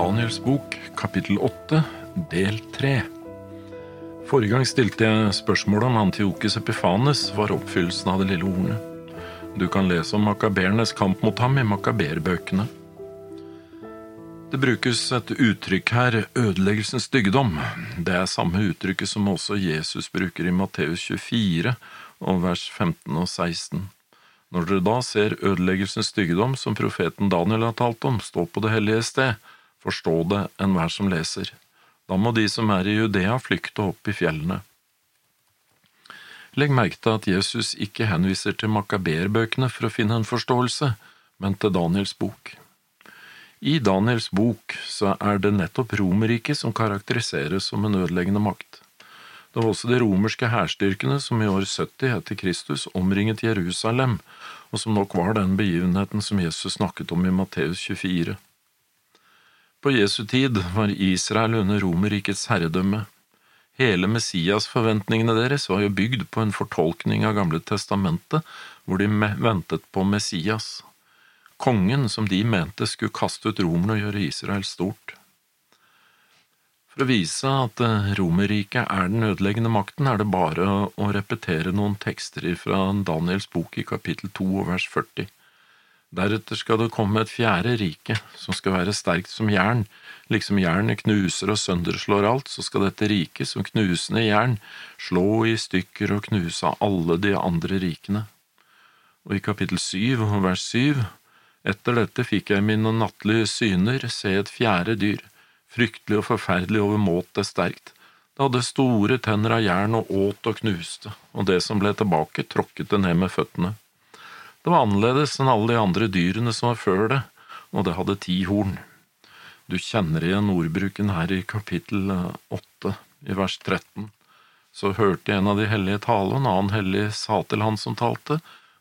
Daniels bok, kapittel 8, del 3. Forrige gang stilte jeg spørsmålet om Antiokus Epifanes var oppfyllelsen av det lille hornet. Du kan lese om makabernes kamp mot ham i makaberbøkene. Det brukes et uttrykk her, ødeleggelsens styggedom. Det er samme uttrykket som også Jesus bruker i Matteus 24 og vers 15 og 16. Når dere da ser ødeleggelsens styggedom som profeten Daniel har talt om, stå på det hellige sted, forstå det enhver som leser. Da må de som er i Judea flykte opp i fjellene. Legg merke til at Jesus ikke henviser til makaberbøkene for å finne en forståelse, men til Daniels bok. I Daniels bok så er det nettopp Romerriket som karakteriseres som en ødeleggende makt. Det var også de romerske hærstyrkene som i år 70 etter Kristus omringet Jerusalem, og som nok var den begivenheten som Jesus snakket om i Matteus 24. På Jesu tid var Israel under Romerrikets herredømme. Hele Messias-forventningene deres var jo bygd på en fortolkning av Gamle testamentet, hvor de ventet på Messias, kongen som de mente skulle kaste ut romerne og gjøre Israel stort. For å vise at eh, Romerriket er den ødeleggende makten, er det bare å repetere noen tekster fra Daniels bok i kapittel 2 vers 40. Deretter skal det komme et fjerde rike, som skal være sterkt som jern. Liksom jernet knuser og sønderslår alt, så skal dette riket som knusende jern slå i stykker og knuse alle de andre rikene. Og i kapittel 7 vers 7, etter dette fikk jeg mine nattlige syner se et fjerde dyr fryktelig og forferdelig overmåte sterkt. Det hadde store tenner av jern og åt og knuste, og det som ble tilbake, tråkket det ned med føttene. Det var annerledes enn alle de andre dyrene som var før det, og det hadde ti horn. Du kjenner igjen ordbruken her i kapittel åtte, i vers 13. Så hørte en av de hellige tale, og en annen hellig sa til han som talte,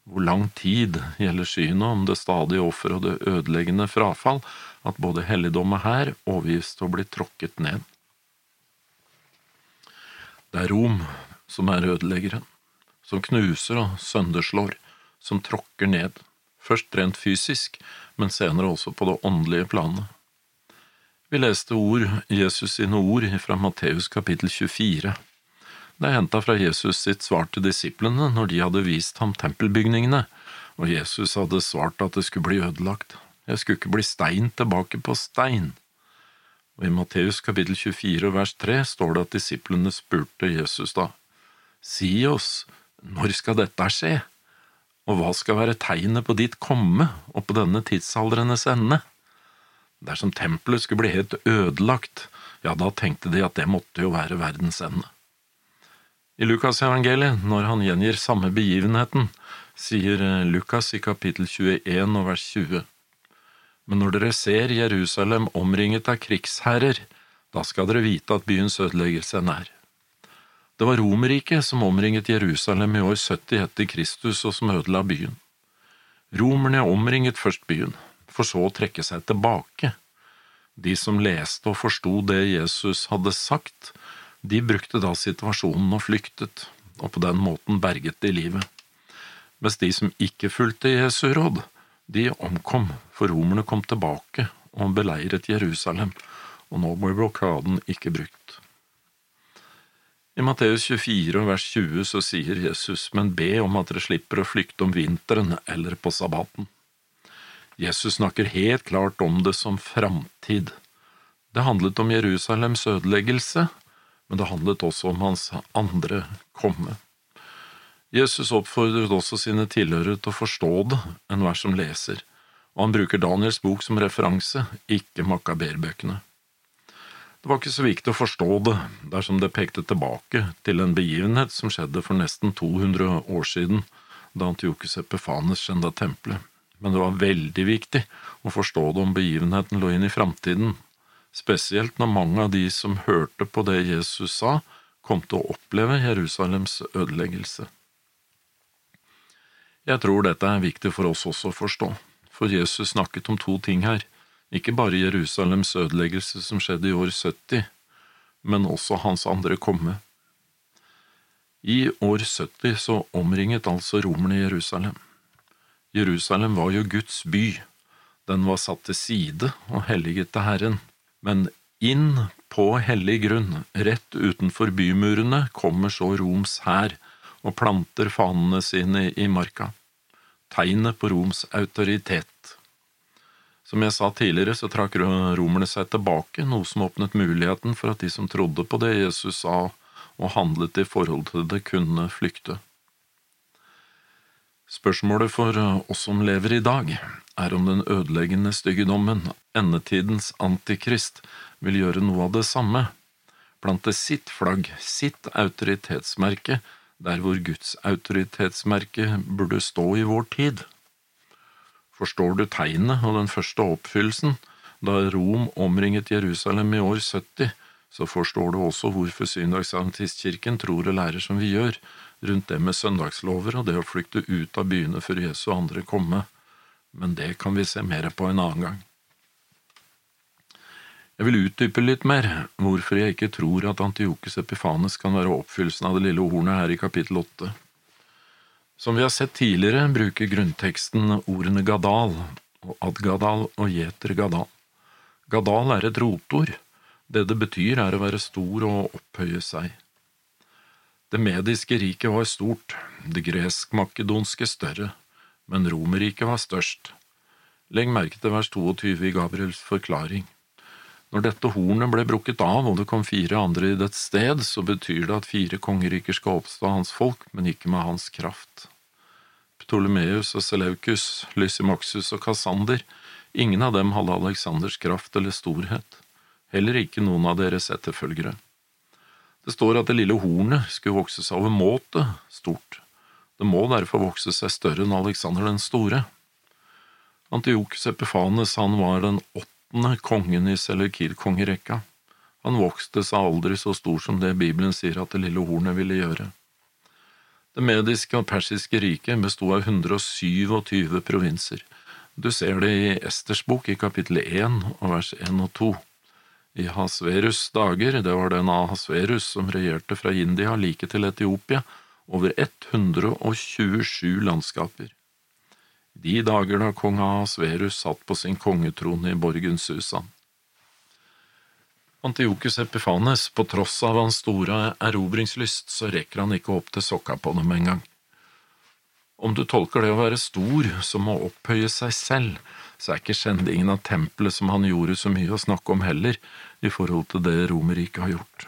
hvor lang tid gjelder synet om det stadige offer og det ødeleggende frafall, at både helligdommen her overgis til å bli tråkket ned. Det er Rom som er ødeleggeren, som knuser og sønderslår, som tråkker ned, først rent fysisk, men senere også på det åndelige planet. Vi leste ord, Jesus sine ord fra Matteus kapittel 24. Det er henta fra Jesus sitt svar til disiplene når de hadde vist ham tempelbygningene, og Jesus hadde svart at det skulle bli ødelagt. Jeg skulle ikke bli stein tilbake på stein. Og I Matteus kapittel 24 vers 3 står det at disiplene spurte Jesus da, Si oss, når skal dette skje, og hva skal være tegnet på ditt komme og på denne tidsaldrenes ende? Dersom tempelet skulle bli helt ødelagt, ja, da tenkte de at det måtte jo være verdens ende. I Lukasevangeliet, når han gjengir samme begivenheten, sier Lukas i kapittel 21 og vers 20. Men når dere ser Jerusalem omringet av krigsherrer, da skal dere vite at byens ødeleggelse er nær. Det var Romerriket som omringet Jerusalem i år 70 etter Kristus og som ødela byen. Romerne omringet først byen, for så å trekke seg tilbake. De som leste og forsto det Jesus hadde sagt, de brukte da situasjonen og flyktet, og på den måten berget de livet. Mens de som ikke fulgte Jesu råd, de omkom, for romerne kom tilbake og beleiret Jerusalem, og nå ble blokaden ikke brukt. I Matteus 24 vers 20 så sier Jesus, men be om at dere slipper å flykte om vinteren eller på sabbaten. Jesus snakker helt klart om det som framtid. Det handlet om Jerusalems ødeleggelse, men det handlet også om hans andre komme. Jesus oppfordret også sine tilhørere til å forstå det, enhver som leser, og han bruker Daniels bok som referanse, ikke makaberbøkene. Det var ikke så viktig å forstå det dersom det pekte tilbake til en begivenhet som skjedde for nesten 200 år siden, da Antiokus Epifanes skjenda tempelet, men det var veldig viktig å forstå det om begivenheten lå inn i framtiden, spesielt når mange av de som hørte på det Jesus sa, kom til å oppleve Jerusalems ødeleggelse. Jeg tror dette er viktig for oss også å forstå, for Jesus snakket om to ting her, ikke bare Jerusalems ødeleggelse som skjedde i år 70, men også hans andre komme. I år 70 så omringet altså romerne Jerusalem. Jerusalem var jo Guds by, den var satt til side og helliget til Herren, Men inn på hellig grunn, rett utenfor bymurene, kommer så Roms hær og planter fanene sine i marka. Tegnet på Roms autoritet. Som jeg sa tidligere, så trakk romerne seg tilbake, noe som åpnet muligheten for at de som trodde på det Jesus sa og handlet i forhold til det, kunne flykte. Spørsmålet for oss som lever i dag, er om den ødeleggende styggedommen, endetidens antikrist, vil gjøre noe av det samme, plante sitt flagg, sitt autoritetsmerke, der hvor Guds autoritetsmerke burde stå i vår tid. Forstår du tegnet og den første oppfyllelsen, da Rom omringet Jerusalem i år 70, så forstår du også hvorfor Syndagsadventistkirken tror og lærer som vi gjør, rundt det med søndagslover og det å flykte ut av byene før Jesu andre komme, men det kan vi se mer på en annen gang. Jeg vil utdype litt mer hvorfor jeg ikke tror at Antiokus Epifanes kan være oppfyllelsen av det lille hornet her i kapittel åtte. Som vi har sett tidligere, bruker grunnteksten ordene gadal og adgadal og jeter gadal. Gadal er et rotord. Det det betyr, er å være stor og opphøye seg. Det mediske riket var stort, det gresk-makedonske større, men Romerriket var størst. Legg merke til vers 22 i Gabriels forklaring. Når dette hornet ble brukket av og det kom fire andre i dets sted, så betyr det at fire kongeriker skal oppstå av hans folk, men ikke med hans kraft. Ptolemeus og Seleukus, Lysimaxus og Kassander, ingen av dem hadde Aleksanders kraft eller storhet, heller ikke noen av deres etterfølgere. Det står at det lille hornet skulle vokse seg overmåte stort. Det må derfor vokse seg større enn Aleksander den store. Antiokus Epifanes han var den åttende åttende kongen i Selekir-kongerekka. Han vokste seg aldri så stor som det Bibelen sier at det lille hornet ville gjøre. Det mediske og persiske riket bestod av 127 provinser. Du ser det i Esters bok i kapittel 1 og vers 1 og 2. I Hasverus' dager, det var den Ahasverus som regjerte fra India like til Etiopia, over 127 landskaper de dager da kong Ahasverus satt på sin kongetrone i borgen Susan. Antiokus Epifanes, på tross av hans store erobringslyst, så rekker han ikke opp til sokka på dem engang. Om du tolker det å være stor som å opphøye seg selv, så er ikke skjendingen av tempelet som han gjorde så mye å snakke om heller, i forhold til det Romerriket har gjort.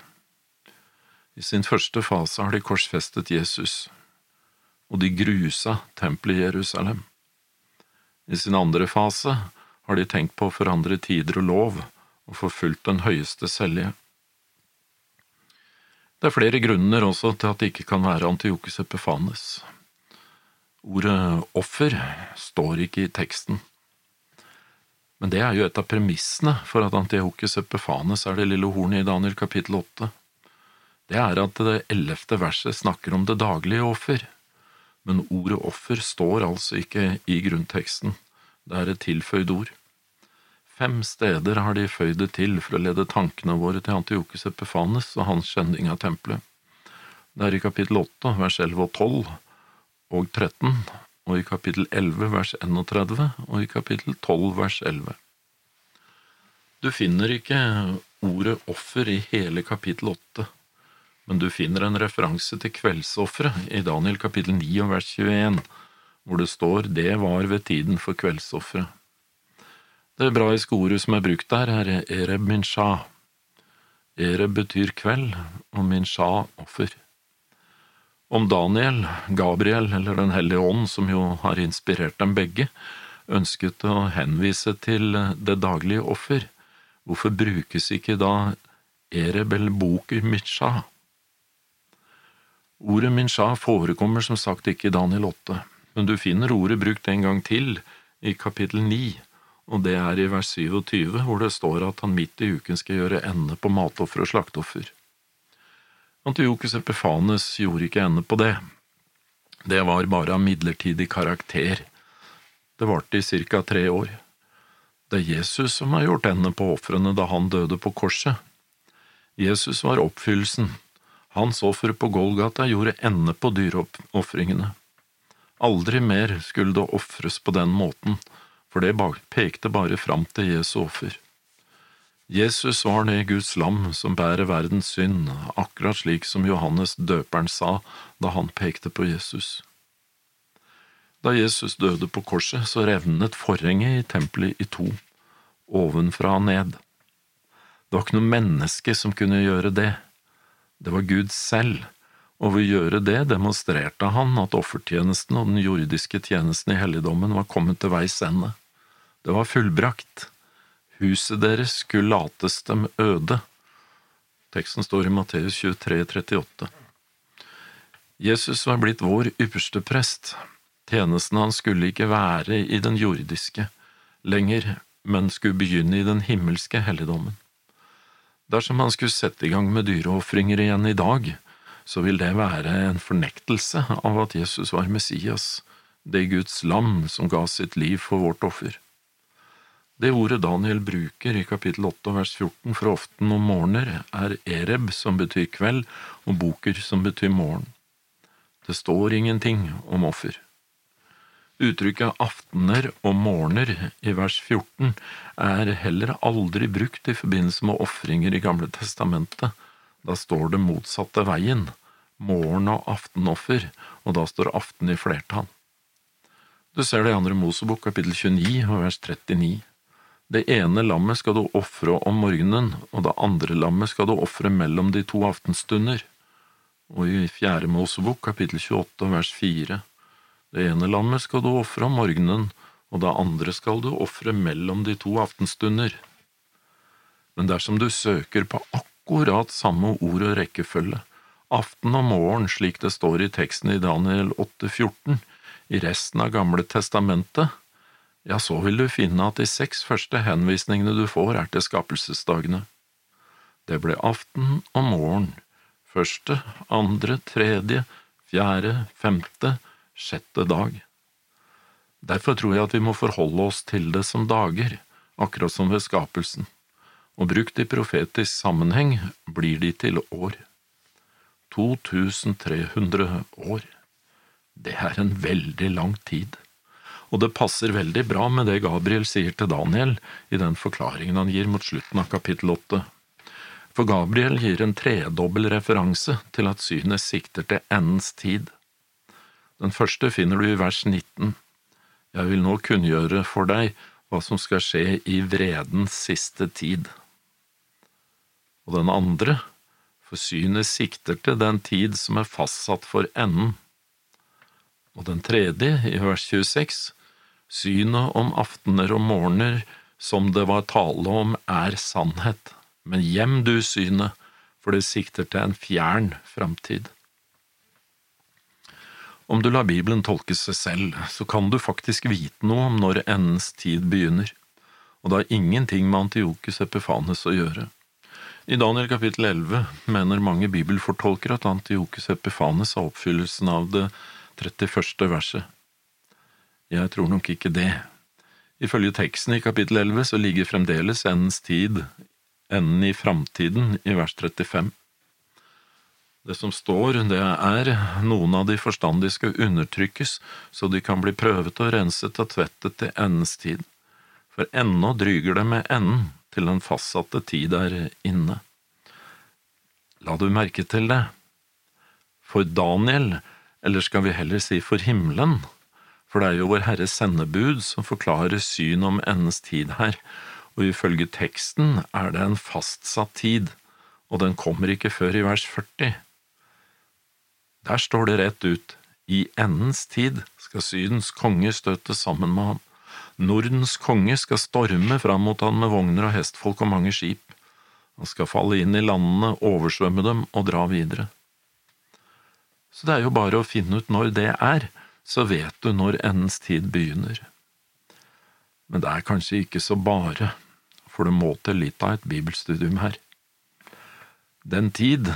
I sin første fase har de korsfestet Jesus, og de grusa tempelet i Jerusalem. I sin andre fase har de tenkt på å forandre tider og lov og forfulgt den høyeste selje. Det er flere grunner også til at det ikke kan være Antiokus Epifanes. Ordet offer står ikke i teksten. Men det er jo et av premissene for at Antiokus Epifanes er det lille hornet i Daniel kapittel åtte. Det er at det ellevte verset snakker om det daglige offer men ordet offer står altså ikke i grunnteksten, det er et tilføyd ord. Fem steder har de føyd det til for å lede tankene våre til Antiokus Epifanes og hans skjending av tempelet. Det er i kapittel 8, vers 11 og 12 og 13, og i kapittel 11, vers 31, og i kapittel 12, vers 11. Du finner ikke ordet offer i hele kapittel 8, men du finner en referanse til kveldsofferet i Daniel kapittel 9 og vers 21, hvor det står det var ved tiden for kveldsofferet. Det hebraiske ordet som er brukt der, er ereb minsha. Ereb betyr kveld, og minsha offer. Om Daniel, Gabriel eller Den hellige ånd, som jo har inspirert dem begge, ønsket å henvise til det daglige offer, hvorfor brukes ikke da ereb eller boker minsha? Ordet minsha forekommer som sagt ikke i Daniel 8, men du finner ordet brukt en gang til i kapittel 9, og det er i vers 27, hvor det står at han midt i uken skal gjøre ende på matoffer og slakteoffer. Antiokus Epifanes gjorde ikke ende på det. Det var bare av midlertidig karakter. Det varte i ca. tre år. Det er Jesus som har gjort ende på ofrene da han døde på korset. Jesus var oppfyllelsen, hans offer på Golgata gjorde ende på dyreofringene. Aldri mer skulle det ofres på den måten, for det pekte bare fram til Jesu offer. Jesus var det Guds lam som bærer verdens synd, akkurat slik som Johannes døperen sa da han pekte på Jesus. Da Jesus døde på korset, så revnet forhenget i tempelet i to, ovenfra og ned. Det var ikke noe menneske som kunne gjøre det. Det var Gud selv, og ved å gjøre det demonstrerte han at offertjenesten og den jordiske tjenesten i helligdommen var kommet til veis ende. Det var fullbrakt. Huset deres skulle lates dem øde. Teksten står i Matteus 23, 38. Jesus var blitt vår ypperste prest. Tjenesten hans skulle ikke være i den jordiske lenger, men skulle begynne i den himmelske helligdommen. Dersom han skulle sette i gang med dyreofringer igjen i dag, så vil det være en fornektelse av at Jesus var Messias, det Guds lam som ga sitt liv for vårt offer. Det ordet Daniel bruker i kapittel 8 vers 14 for often om morgener, er ereb, som betyr kveld, og boker, som betyr morgen. Det står ingenting om offer. Uttrykket aftener og morgener i vers 14 er heller aldri brukt i forbindelse med ofringer i Gamle testamentet. Da står det motsatte veien, morgen- og aftenoffer, og da står aften i flertall. Du ser det i andre Mosebok kapittel 29 og vers 39. Det ene lammet skal du ofre om morgenen, og det andre lammet skal du ofre mellom de to aftenstunder. Og i Fjerde Mosebok kapittel 28 vers 4. Det ene lammet skal du ofre om morgenen, og det andre skal du ofre mellom de to aftenstunder. Men dersom du søker på akkurat samme ord og rekkefølge, aften og morgen slik det står i teksten i Daniel 8,14, i resten av Gamle testamentet, ja, så vil du finne at de seks første henvisningene du får, er til skapelsesdagene. Det ble aften og morgen, første, andre, tredje, fjerde, femte, sjette dag. Derfor tror jeg at vi må forholde oss til det som dager, akkurat som ved skapelsen, og brukt i profetisk sammenheng blir de til år. 2300 år. Det er en veldig lang tid og det passer veldig bra med det Gabriel sier til Daniel i den forklaringen han gir mot slutten av kapittel åtte. For Gabriel gir en tredobbel referanse til at synet sikter til endens tid. Den første finner du i vers 19. Jeg vil nå kunngjøre for deg hva som skal skje i vredens siste tid. Og den andre, for synet sikter til den tid som er fastsatt for enden. Og den tredje, i vers 26, Synet om aftener og morgener som det var tale om, er sannhet, men gjem du synet, for det sikter til en fjern framtid. Om du lar Bibelen tolke seg selv, så kan du faktisk vite noe om når endens tid begynner, og det har ingenting med Antiokus Epifanes å gjøre. I Daniel kapittel 11 mener mange bibelfortolkere at Antiokus Epifanes er oppfyllelsen av det 31. verset. Jeg tror nok ikke det. Ifølge teksten i kapittel 11 så ligger fremdeles endens tid, enden i framtiden, i vers 35. Det som står, det er noen av de forstandige skal undertrykkes, så de kan bli prøvet og renset og tvettet til endens tid, for ennå dryger det med enden til den fastsatte tid er inne. La du merke til det? For Daniel, eller skal vi heller si for himmelen, for det er jo Vår Herres sendebud som forklarer syn om endens tid her, og ifølge teksten er det en fastsatt tid, og den kommer ikke før i vers 40. Der står det rett ut, i endens tid skal Sydens konge støte sammen med ham. Nordens konge skal storme fram mot han med vogner og hestfolk og mange skip. Han skal falle inn i landene, oversvømme dem og dra videre. Så det er jo bare å finne ut når det er, så vet du når endens tid begynner. Men det er kanskje ikke så bare, for det må til litt av et bibelstudium her. Den tid,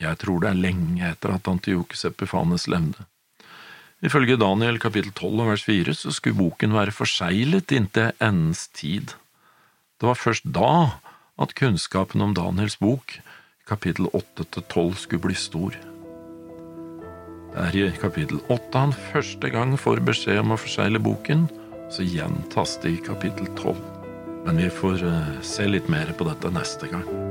jeg tror det er lenge etter at Antiokus Epifanes levde. Ifølge Daniel kapittel 12 vers 4 så skulle boken være forseglet inntil endens tid. Det var først da at kunnskapen om Daniels bok, kapittel 8 til 12, skulle bli stor. Det er i kapittel 8 han første gang får beskjed om å forsegle boken, så gjentas det i kapittel tolv. Men vi får eh, se litt mer på dette neste gang.